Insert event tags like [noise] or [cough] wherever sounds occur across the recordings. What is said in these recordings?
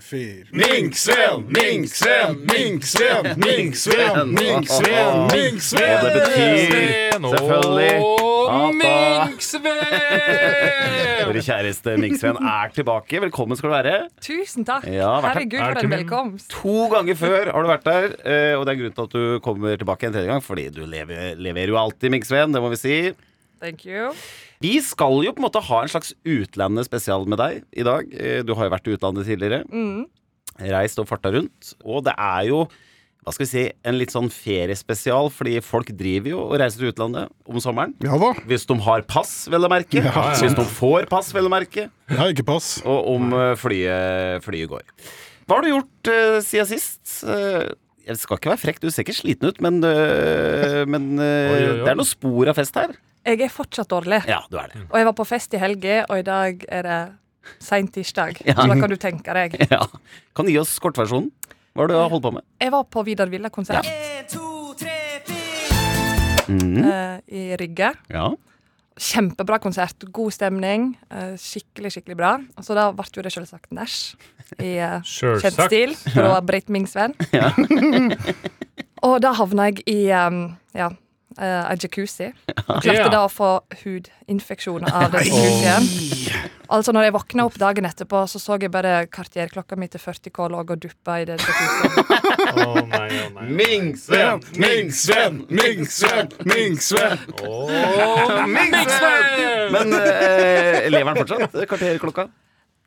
Fire. Minksven, Minksven, Minksven, Minksven, Minksven, Minksven. Og det betyr selvfølgelig Minksven! Våre vår kjæreste Minksven er tilbake. Velkommen skal du være. Tusen takk. Ja. Herregud, for en velkomst. To ganger før har du vært der, eh, og det er grunnen til at du kommer tilbake en tredje gang, fordi du lever, leverer jo alltid Minksven, det må vi si. Thank you. Vi skal jo på en måte ha en slags utlandespesial med deg i dag. Eh, Du har jo vært i utlandet tidligere. Mm. Reist og farta rundt. Og det er jo hva skal vi si, en litt sånn feriespesial, fordi folk driver jo og reiser til utlandet om sommeren. Ja da. Hvis de har pass, vel å merke. Ja, ja. Hvis de får pass, vel å merke. Jeg har ikke pass. Og om eh, flyet, flyet går. Hva har du gjort uh, siden sist? Uh, jeg skal ikke være frekk, du ser ikke sliten ut, men, uh, men Oi, oi, oi. det er noe spor av fest her. Jeg er fortsatt dårlig. Ja, du er det. Og jeg var på fest i helga, og i dag er det seint tirsdag. Ja. Så da kan du tenke deg. [laughs] Ja. Kan du gi oss kortversjonen? Hva har du holdt på med? Jeg var på Vidar Villa-konsert Mm. Uh, i Rygge. Ja. Kjempebra konsert. God stemning. Uh, skikkelig, skikkelig bra. Og så da ble jo det selvsagt nach i uh, kjent stil fra Britt Mingsven. [laughs] [laughs] og da havna jeg i um, ja, eh, en jacuzzi. [laughs] Og klarte da å få hudinfeksjon av den jacuzzien. Altså når jeg våkna opp dagen etterpå, så så jeg bare kartierklokka mi til 40K lå og duppa i den jacuzzien. Å nei, å nei. Mingsven! Mingsven, Mingsven, Mingsven. Mingsven! Men uh, lever den fortsatt? kartierklokka?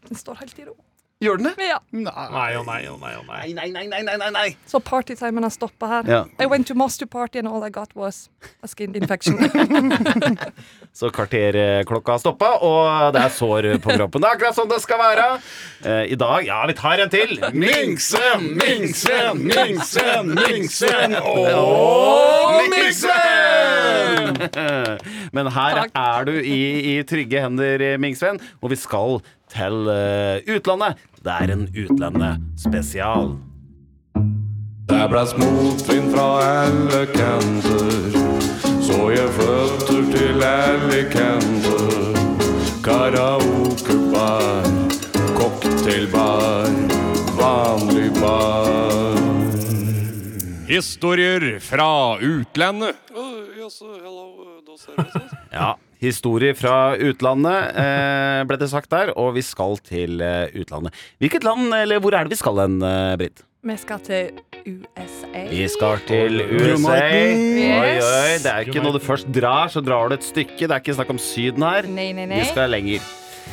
Den står helt i ro. Gjør den det? Ja. Nei, og nei, og nei, og nei. Nei, nei, nei, nei, nei, nei. Så partytimen har stoppa her. Ja. I went to master Party and all I got was a skin infection. [laughs] Så kvarterklokka stoppa, og det er sår på kroppen. Det er akkurat som det skal være. Eh, I dag, ja, vi tar en til. Minksen, minksen, minksen, minksen og minksen! Men her Takk. er du i, i trygge hender, Mingsven, og vi skal til eh, utlandet. Det er en Utlendespesial. Det blæs motvind fra alle kanter, så jeg flytter til Alicante. Karaokebar, cocktailbar, vanlig bar. Historier fra utlandet. Ja, historier fra utlandet eh, ble det sagt der, og vi skal til eh, utlandet. Hvilket land, eller hvor er det vi skal hen, eh, Britt? Vi skal til USA. Vi skal til USA. Oi, oi, det er ikke når du først drar, så drar du et stykke. Det er ikke snakk om Syden her. Nei, nei, nei. Vi skal lenger.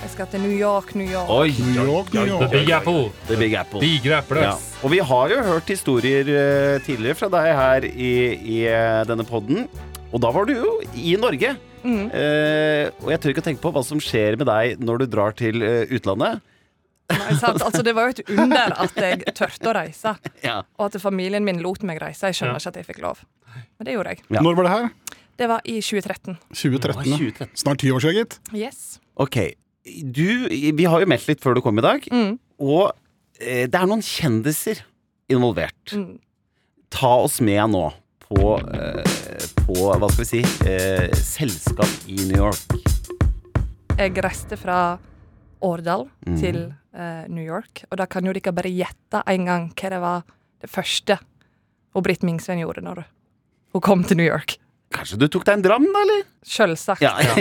Jeg skal til New York, New York. Oi, New York, New The Big Apple. The Big Apple. Digre eple. Ja. Og vi har jo hørt historier eh, tidligere fra deg her i, i eh, denne podden. Og da var du jo i Norge. Mm. Eh, og jeg tør ikke å tenke på hva som skjer med deg når du drar til eh, utlandet. Nei, sant? Altså, det var jo et under at jeg turte å reise, [laughs] Ja. og at familien min lot meg reise. Jeg skjønner Ja. ikke at jeg fikk lov. Men det gjorde jeg. Ja. Når var det her? Det var i 2013. 2013. ja. 2013. Snart ti år siden, gitt. Yes. Ok, du, vi har jo meldt litt før du kom i dag, Mm. og eh, det er noen kjendiser involvert. Mm. Ta oss med nå på, eh, på hva skal vi si, eh, selskap i New York. Jeg reiste fra Årdal Mm. til eh, New York, og da kan jo dere bare gjette en gang hva det var det første og Britt Mingsven gjorde når hun kom til New York. Kanskje du tok deg en dram, da, eller? Sjølsagt. Ja, ja.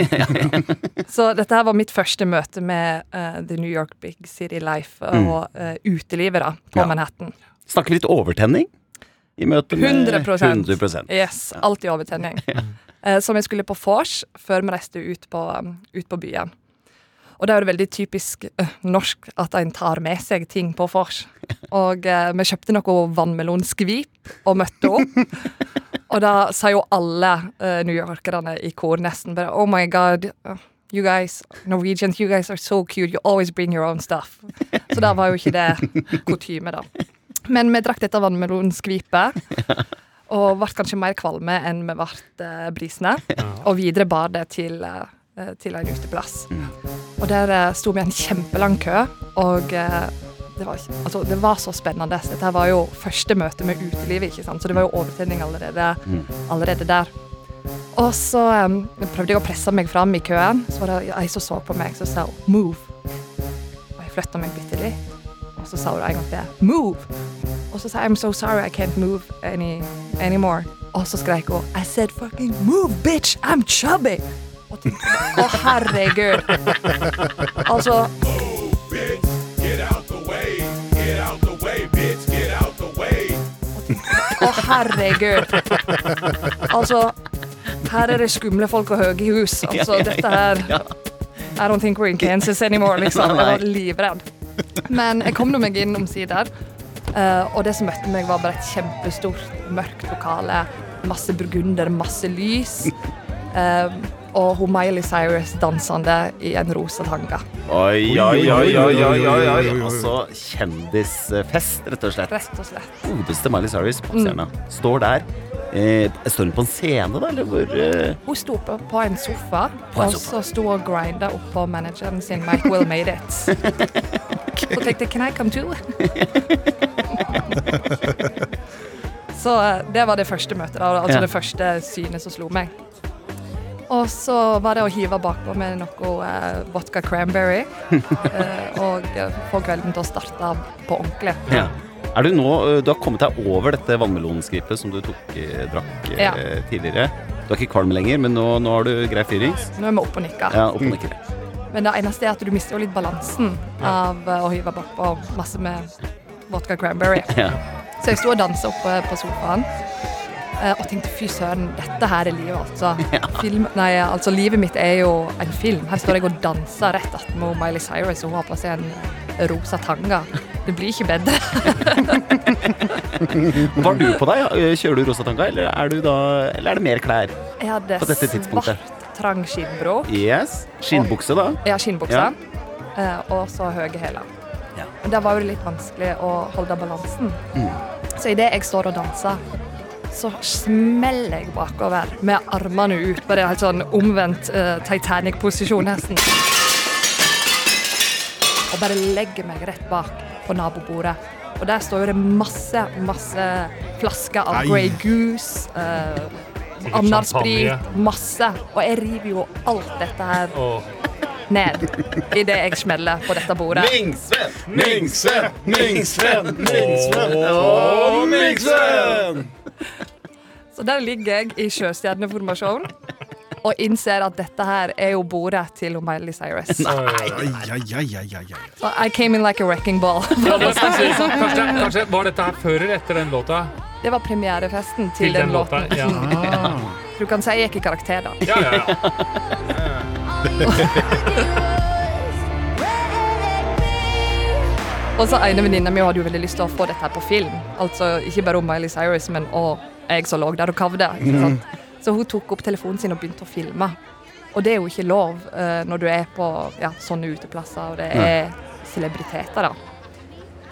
[laughs] Så dette her var mitt første møte med uh, The New York Big City Life Mm. og eh, utelivet da, på Ja. Manhattan. Snakker vi litt overtenning i møte med 100%. 100%. Yes, alltid overtenning. [laughs] Eh, som jeg skulle på vors før vi reiste ut på, um, ut på byen. Og det er jo veldig typisk eh, norsk at en tar med seg ting på vors. Og eh, vi kjøpte noe vannmelonskvip og møtte opp. Og da sa jo alle uh, newyorkerne i kor nesten bare Oh my God. You guys, Norwegians, you guys are so cute. You always bring your own stuff. Så da var jo ikke det kutyme, da. Men vi drakk dette vannmelonskvipet. [laughs] Og ble kanskje mer kvalme enn vi ble eh, brisne. Og videre bar det til, eh, til en uteplass. Og Og der eh, sto vi i en kjempelang kø, og eh, det var, ikke- altså, det var så spennende. Dette her var jo første møte med utelivet, ikke sant? så det var jo overtenning allerede, allerede der. Og så em, prøvde jeg å presse meg fram i køen, så var det ei som så på meg, som sa 'move'. Og jeg flytta meg bitte litt, og så sa hun en gang til 'move'. Og så sa jeg 'I'm so sorry, I can't move any, anymore'. Og så skrek hun 'I said fucking move, bitch, I'm chubby'. Og tenkte Å, Å, herregud. Altså Å, herregud. Altså, her er det skumle folk og høye hus. Altså, dette her I don't think we're in Kansas anymore, liksom. Jeg var livredd. Men jeg kom nå meg inn omsider, eh, og det som møtte meg, var bare et kjempestort, mørkt lokale. Masse burgunder, masse lys. eh, og hun Miley Cyrus dansende i en rosa tanga. Oi, oi, oi, oi, oi, oi, oi. Altså kjendisfest, rett og slett. Rett og slett. Godeste Miley Cyrus, popstjerna, står der. Eh, står hun på en scene, da, eller hvor eh, Hun sto på, på en sofa, På en og sofa. så sto og grinda oppå manageren sin, Mike Will Made It. [laughs] Så tenkte jeg, can I come too? [laughs] så eh, det var det første møtet, da, altså Ja. det første synet som slo meg. Og så var det å hive bakpå med noe eh, vodka cranberry, [laughs] eh, og få kvelden til å starte på ordentlig. ja. Er du nå eh, Du har kommet deg over dette vannmelonskrippet som du tok, eh, drakk eh, Ja. tidligere. Du er ikke kvalm lenger, men nå, nå har du grei fyrings. Nå er vi oppe og nikker. Ja, opp og nikker. Men det eneste er at du mister jo litt balansen av å hive bakpå masse med vodka cranberry. [laughs] Ja. Så jeg sto og dansa oppe på sofaen og tenkte fy søren, dette her er livet, altså. [laughs] Film, nei, altså livet mitt er jo en film. Her står jeg og danser rett attmed Miley Cyrus, og hun har på seg en rosa tanga. Det blir ikke bedre. Hva [laughs] Var du på deg? Eh, Kjører du rosa tanker, eller er, du da, eller er det mer klær? Jeg hadde På dette tidspunktet. svart, trang skinnbro. Yes. Skinnbukse, da? Ja, skinnbukse. Ja. og så høye hæler. Ja. Da var det litt vanskelig å holde balansen. Så idet jeg står og danser, så smeller jeg bakover med armene ut. Bare helt sånn omvendt uh, Titanic-posisjon, nesten. Og bare legger meg rett bak på nabobordet. Og der står jo det masse, masse flasker av. Grey Goose. Eh, Amnarsprit. Masse. Og jeg river jo alt dette her oh. ned idet jeg smeller på dette bordet. Mingsven! Mingsven! Mingsven! Mingsven! Oh, Mingsven! Så der ligger jeg i sjøstjerneformasjon og innser at dette her er jo bordet til Miley Cyrus. I came in like a wrecking ball. [laughs] [laughs] Kanskje, kanskje Var dette her før eller etter den låta? Det var premierefesten til, den, låten. Ja. [laughs] Du kan si jeg gikk i karakter, da. Ja, ja, ja. Og så ene venninna mi hadde jo veldig lyst til å få dette her på film. Altså ikke bare om Miley Cyrus, men òg jeg som lå der og kavde. Så hun tok opp telefonen sin og begynte å filme. Og det er jo ikke lov uh, når du er på ja, sånne uteplasser, og det er celebriteter, da.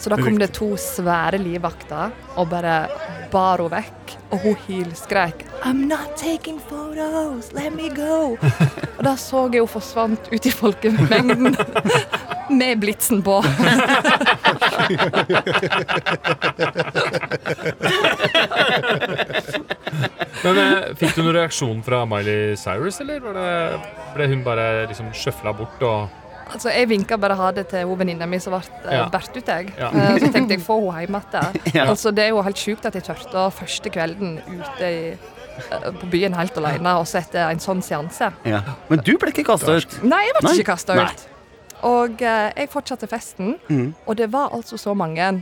Så da kom det to svære livvakter og bare bar henne vekk. Og hun hylskrek I'm not taking photos, let me go. [laughs] Og da så jeg hun forsvant ut i folkemengden [laughs] med blitsen på. [laughs] Men eh, Fikk du noen reaksjon fra Miley Cyrus, eller var det, ble hun bare liksom sjøfla bort og Altså, Jeg vinka bare ha det til venninna mi som ble uh, Ja. båret ut. Jeg. Ja. Eh, så tenkte jeg få henne hjem igjen. [laughs] Ja. Altså, det er jo helt sjukt at jeg turte første kvelden ute i, eh, på byen helt alene og så etter en sånn seanse. Ja. Men du ble ikke kasta ut. Nei, jeg ble Nei. ikke kasta ut. Og eh, jeg fortsatte festen, mm. og det var altså så mange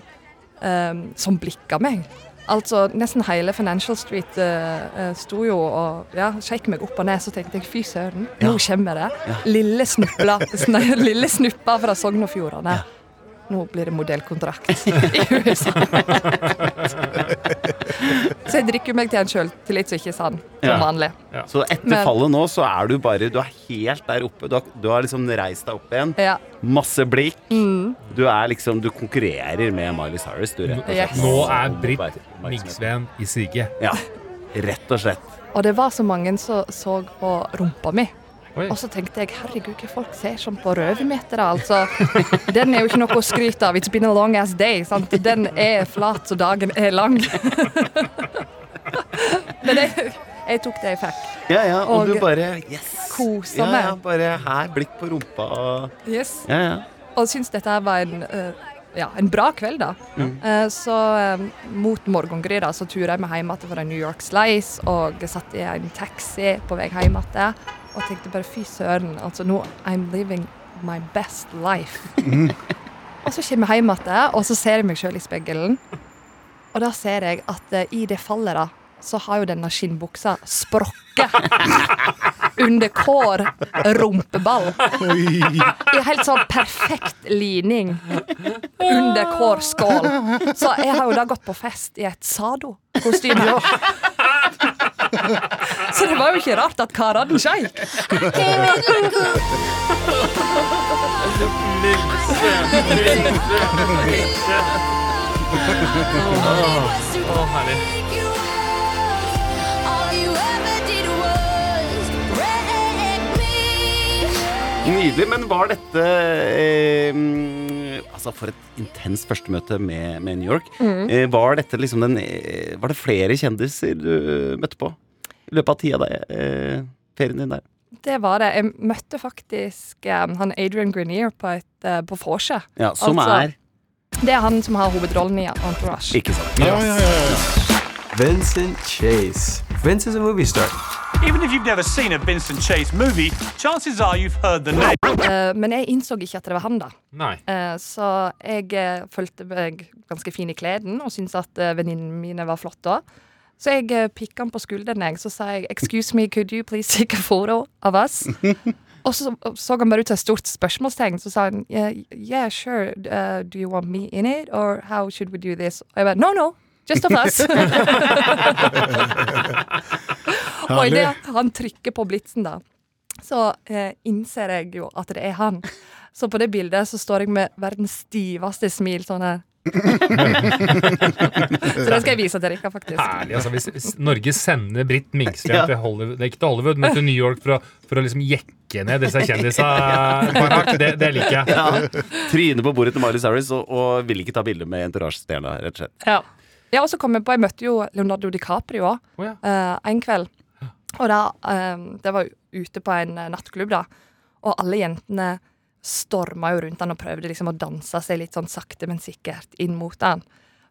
eh, som blikka meg. Altså, Nesten hele Financial Street eh, sto jo og ja, sjekk meg opp og ned. Så tenkte jeg fy søren, nå kommer det. Lille snupla, [laughs] lille snuppa fra Sogn og Fjordane. Nå blir det modellkontrakt [laughs] i USA. så jeg drikker meg til en sjøltillit som ikke er sann, som Ja. vanlig. Så etter Men- fallet nå, så er du bare Du er helt der oppe. Du har, du har liksom reist deg opp igjen. Ja. Masse blikk. Mm. Du er liksom Du konkurrerer med Miley Cyrus, du, rett og slett. Yes. Nå er Britt. Mingsveen i siget. Ja. Rett og slett. Og det var så mange som så på rumpa mi. Oi. Og så tenkte jeg herregud, hva folk ser sånn på røvermetere, altså. Den er jo ikke noe å skryte av. It's been a long ass day. Sant? Den er flat så dagen er lang. [laughs] Men jeg, jeg tok det jeg fikk. Ja, ja, og, Og du bare Yes! kosa ja, meg. ja, bare her, blikk på rumpa og Yes. Ja, ja. Og syns dette var en, uh, ja, en bra kveld, da. Mm. så eh, mot morgengry da, så turer jeg meg hjem igjen fra New York Slice og satt i en taxi på vei hjem igjen og tenkte bare fy søren, altså nå I'm living my best life. og så kommer jeg hjem igjen, og så ser jeg meg sjøl i speilet, og da ser jeg at uh, i det fallet, da, så har jo denne skinnbuksa sprukket under hver rumpeball. I helt sånn perfekt lining under hver skål. Så jeg har jo da gått på fest i et Sado-kostyme. [laughs] Så det var jo ikke rart at karene skeik. Å, herlig. Nydelig. Men var dette eh, mm, Altså, for et intenst førstemøte med, med New York. Mm. Eh, var dette liksom den eh, Var det flere kjendiser du møtte på i løpet av tida der, eh, ferien din der? Det var det. Jeg møtte faktisk eh, han Adrian Grenier på, et, eh, på vorset. Ja, som Altså- er Det er han som har hovedrollen i Entourage. Ikke sant. Ja, ja, ja, ja. Vincent Chase. Vincent is a movie star. Even if you've never seen a Vincent Chase movie, chances are you've heard the name. Uh, men jeg innså ikke at det var han, da. Nei. Uh, så jeg uh, følte meg ganske fin i kleden og syntes at uh, venninnene mine var flotte. Så jeg uh, pikka han på skulderen, jeg, så sa jeg 'excuse me, could you please take a photo of us'? [laughs] og så så han bare ut som et stort spørsmålstegn. Så sa han yeah, 'yeah, sure, uh, do you want me in it, or how should we do this?' Og jeg bare 'no, no'. Just of us. [laughs] [laughs] og idet han trykker på blitsen, da, så eh, innser jeg jo at det er han. Så på det bildet så står jeg med verdens stiveste smil sånn her. [laughs] så det skal jeg vise til Rikka, faktisk. Herlig, altså Hvis hvis Norge sender Britt Mingsveen Ja. til Hollywood Nei, ikke til Hollywood, men til New York for å, for å liksom jekke ned disse kjendisa, [laughs] det, det liker jeg. Ja. Tryne på bordet til Miley Cyrus og, og vil ikke ta bilde med entourage-stjerna, rett og slett. Ja. ja, og så kom jeg på Jeg møtte jo Leonardo DiCaprio òg, Å ja. en kveld. Og da eh, Det var ute på en eh, nattklubb, da. Og alle jentene storma jo rundt han og prøvde liksom å danse seg litt sånn sakte, men sikkert inn mot han.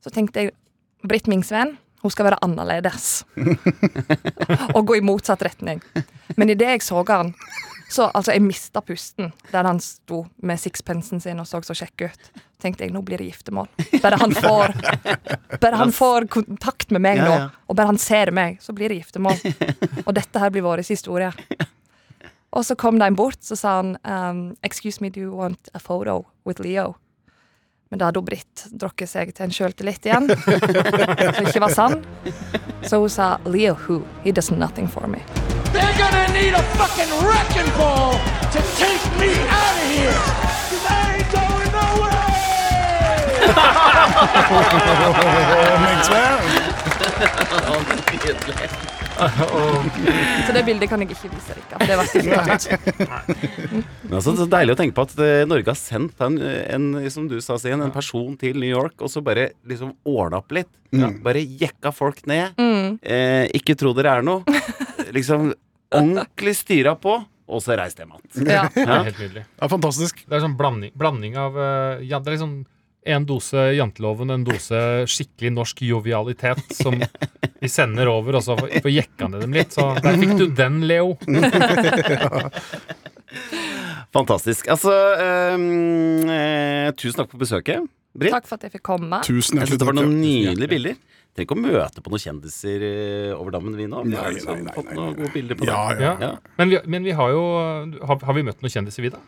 Så tenkte jeg Britt Mingsveen, hun skal være annerledes. [laughs] og gå i motsatt retning. Men idet jeg så han, så altså, jeg mista pusten der han sto med sixpensen sin og så så kjekk ut. Tenkte jeg, nå blir det giftermål. Bare han får Bare han får kontakt med meg nå, og bare han ser meg, så blir det giftermål. Og dette her blir vår historie. Og så kom de bort, så sa han um, Excuse me, do you want a photo with Leo? Men da hadde Britt drukket seg til en sjøltillit igjen, som ikke var sann. Så hun sa Leo who? He does nothing for me. They're gonna need a fucking wrecking ball to take me out of here! Cause I ain't going nowhere! Så det bildet kan jeg ikke vise dere. Det var Men altså, så deilig å tenke på at eh, Norge har sendt en, en som du sa, Sien, en person til New York, og så bare liksom ordna opp litt. Bare jekka folk ned. Eh, ikke tro dere er noe. [laughs] Liksom ordentlig styra på, og så reiste jeg igjen. Ja. Det Ja. helt nydelig. Er fantastisk. Det er sånn blanding, blanding av eh, ja, Det er liksom en dose janteloven, en dose skikkelig norsk jovialitet som [laughs] vi sender over, og så får får jekka ned dem litt. Så der fikk du den, Leo. [laughs] [laughs] Fantastisk. Altså, ehm, eh, tusen takk for besøket, Britt. Takk for at jeg fikk komme. Tusen Jeg synes det var noen nydelige bilder. Trenger ikke å møte på noen kjendiser eh, over dammen, vi nå. Vi har liksom nei, nei, fått noen gode bilder på det. ja. Ja. Ja. Men, vi, men vi har jo Har, har vi møtt noen kjendiser, vi, da?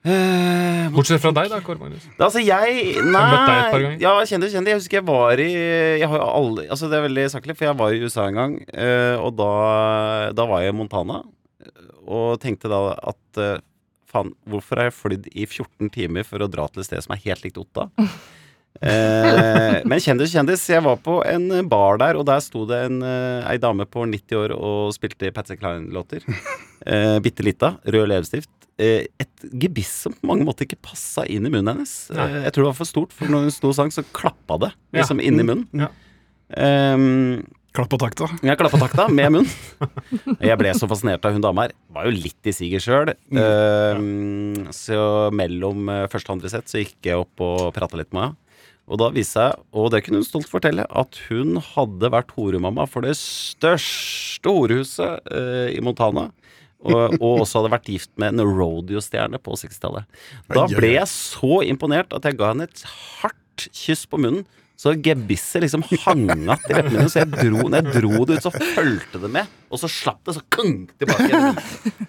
Eh, Bortsett fra deg, da, Kåre Magnus. Altså, jeg Nei. Jeg Ja, kjendis, kjendis. Jeg husker jeg var i Jeg har aldri Altså, det er veldig saklig, for jeg var i USA en gang, eh, og da, da var jeg i Montana, og tenkte da at eh, Faen, hvorfor har jeg flydd i 14 timer for å dra til et sted som er helt likt Otta? [laughs] Eh, men kjendis, kjendis. Jeg var på en bar der, og der sto det en, eh, ei dame på 90 år og spilte Patsy Klein-låter. Eh, Bitte lita, rød leppestift. Eh, et gebiss som på mange måter ikke passa inn i munnen hennes. Eh, jeg tror det var for stort, for når hun sto og sang, så klappa det Ja. liksom inni munnen. Ja. Um, Klapp på takta. Ja, klapp og takta med munn. [laughs] Jeg ble så fascinert av hun dama her. Var jo litt i siget sjøl. så mellom eh, første og andre sett så gikk jeg opp og prata litt med henne. Og da viste seg, og det kunne hun stolt fortelle, at hun hadde vært horemamma for det største horehuset eh, i Montana. Og, og også hadde vært gift med en rodeo-stjerne på 60-tallet. Da ble jeg så imponert at jeg ga henne et hardt kyss på munnen. Så gebisset liksom hang att i leppene mine. Så jeg dro, når jeg dro det ut, så fulgte det med. Og så slapp det, så kung, tilbake igjen.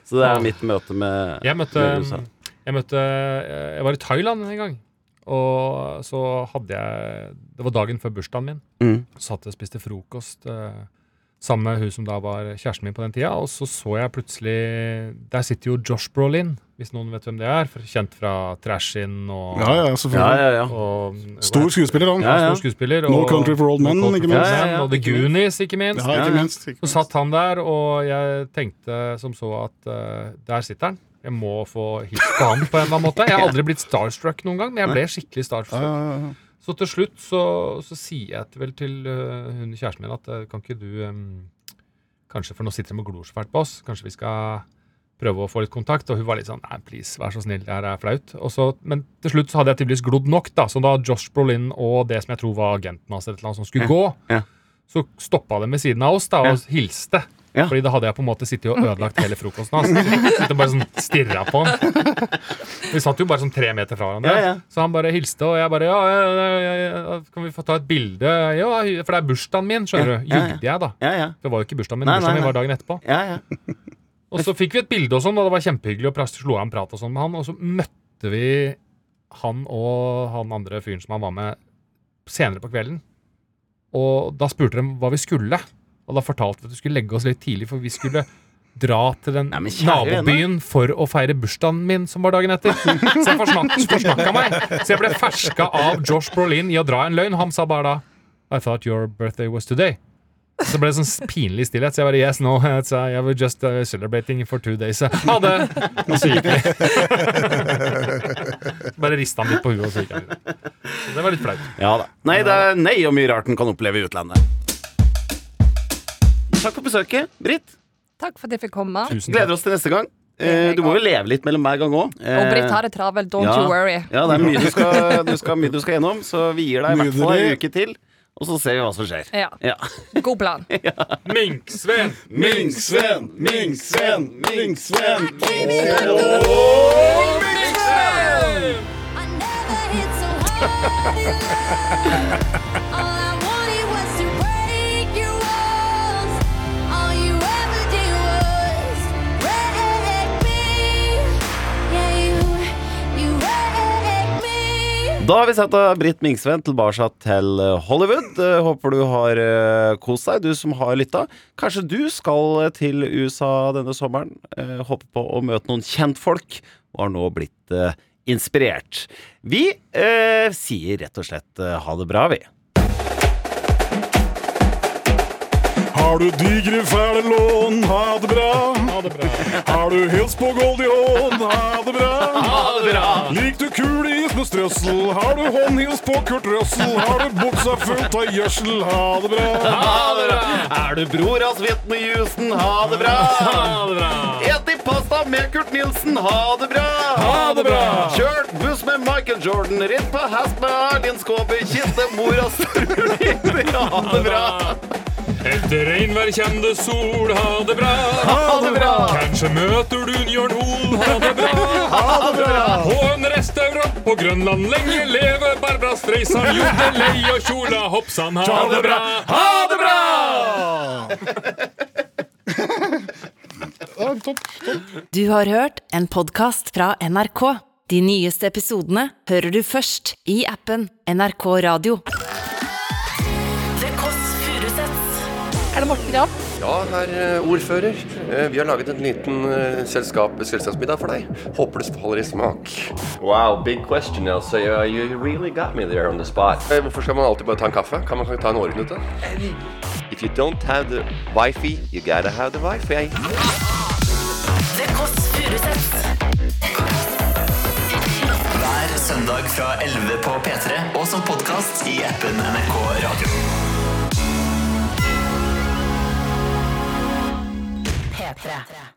Så det er mitt møte med Jeg møtte, med jeg møtte Jeg var i Thailand en gang. Og så hadde jeg Det var dagen før bursdagen min. Mm. Satt og spiste frokost eh, sammen med hun som da var kjæresten min på den tida. Og så så jeg plutselig Der sitter jo Josh Brolin, hvis noen vet hvem det er. for- Kjent fra Trash-In og, Ja, ja, Ja, selvfølgelig. ja, ja. og Stor skuespiller, han. Ja, ja. Stor skuespiller. No Country for Old Men, No ikke minst. Ja, ja, ja, Og The. Goonies, ikke minst. Ja, Ja, ikke minst. Ikke Så satt han der, og jeg tenkte som så at uh, der sitter han. Jeg må få hilst på han på en eller annen måte. Jeg har [laughs] aldri blitt starstruck noen gang, men jeg ble skikkelig starstruck. ja, ja, ja. Så til slutt så, så sier jeg vel til uh, hun kjæresten min at eh, kan ikke du um, Kanskje, for nå sitter de og glor så fælt på oss, kanskje vi skal prøve å få litt kontakt. Og hun var litt sånn Nei, please, vær så snill, det her er flaut. Og så, men til slutt så hadde jeg tydeligvis glodd nok, da. Så da Josh Brolin og det som jeg tror var agenten hans, et eller noe som skulle gå, ja. så stoppa de ved siden av oss da og hilste. Ja. Fordi da hadde jeg på en måte sittet og ødelagt hele frokosten hans. Sittet og bare sånn stirra på han. Vi satt jo bare sånn tre meter fra hverandre. Ja, ja. Så han bare hilste, og jeg bare ja, ja, Kan vi få ta et bilde? Ja, for det er bursdagen min, skjønner du. Jugde jeg, da. Ja, ja. Det var jo ikke bursdagen min. Bursdagen min var dagen etterpå. ja, ja. Og så fikk vi et bilde og sånn, og det var kjempehyggelig, og slo av en prat og sånn med han. Og så møtte vi han og han andre fyren som han var med, senere på kvelden. Og da spurte de hva vi skulle. Og da fortalte vi at vi skulle legge oss litt tidlig, for vi skulle dra til den Nei, nabobyen for å feire bursdagen min, som var dagen etter. [laughs] Så jeg forsnak, forsnakka meg. Så jeg ble ferska av Josh Brolin i å dra en løgn. Han sa bare da I thought your birthday was today. Så ble det sånn pinlig stillhet, så jeg bare Yes, no, it's, uh, I was just uh, celebrating for two days. Ha det! Og så gikk vi. [laughs] bare rista han litt på huet, og så gikk han. Så det var litt flaut. Ja da. Nei, det er nei og mye rart en kan oppleve i utlandet. Takk for besøket, Britt. Takk for at jeg fikk komme. Tusen Gleder oss til neste gang. Eh, du må jo leve litt mellom hver gang òg. Og Britt har det travelt, don't you worry. Ja, det er mye du skal, du skal, mye du skal gjennom, så vi gir deg i hvert fall en uke til. Og så ser vi hva som skjer. Ja. Ja. God plan. Mink-Sven! Mink-Sven, Mink-Sven, Mink-Sven. I never Da har vi sett Britt Mingsven tilbake til eh, Hollywood. Eh, Håper du har eh, kost deg, du som har lytta. Kanskje du skal til USA denne sommeren. Eh, Håper på å møte noen kjentfolk, og har nå blitt eh, inspirert. Vi eh, sier rett og slett eh, ha det bra, vi. Har du digre, fæle lån, ha det bra. Har du hils på Goldie Hawn, ha det bra. Bra! Lik du kuleis med strøssel, har du håndhils på Kurt Røssel. har du buksa fullt av gjødsel, ha det bra. Ha det bra! Er du bror av Svitne Houston, ha det bra! Bra. Et i pasta med Kurt Nilsen, ha det bra! Ha det bra! Kjørt buss med Michael Jordan, ridd på hest med Erlend Skåber, kjente mora Strulin, ha det bra! Etter regnvær kjem det sol, ha det bra. Ha det bra! Kanskje møter du Jørn Hoel, ha det bra. Ha det bra! På en restaurant på Grønland lenge leve Barbra Streisand, Jodelei og Kjola Hoppsann, ha det bra. Ha det bra! Du har hørt en podkast fra NRK. De nyeste episodene hører du først i appen NRK Radio. Er det Morten Ramm? Ja, herr eh, ordfører. Eh, Vi har laget en liten eh, selskap, selskapsmiddag for deg. Håper det faller i smak. Wow, big question, Elsa. Uh, you really got me there on the spot. Hvorfor skal man alltid bare ta en kaffe? Kan man ikke ta en åreknute? If you don't have the Wi-Fi, you gotta have the Wi-Fi. Hver søndag fra 11 på P3 og som podkast i appen NRK Radio. P3.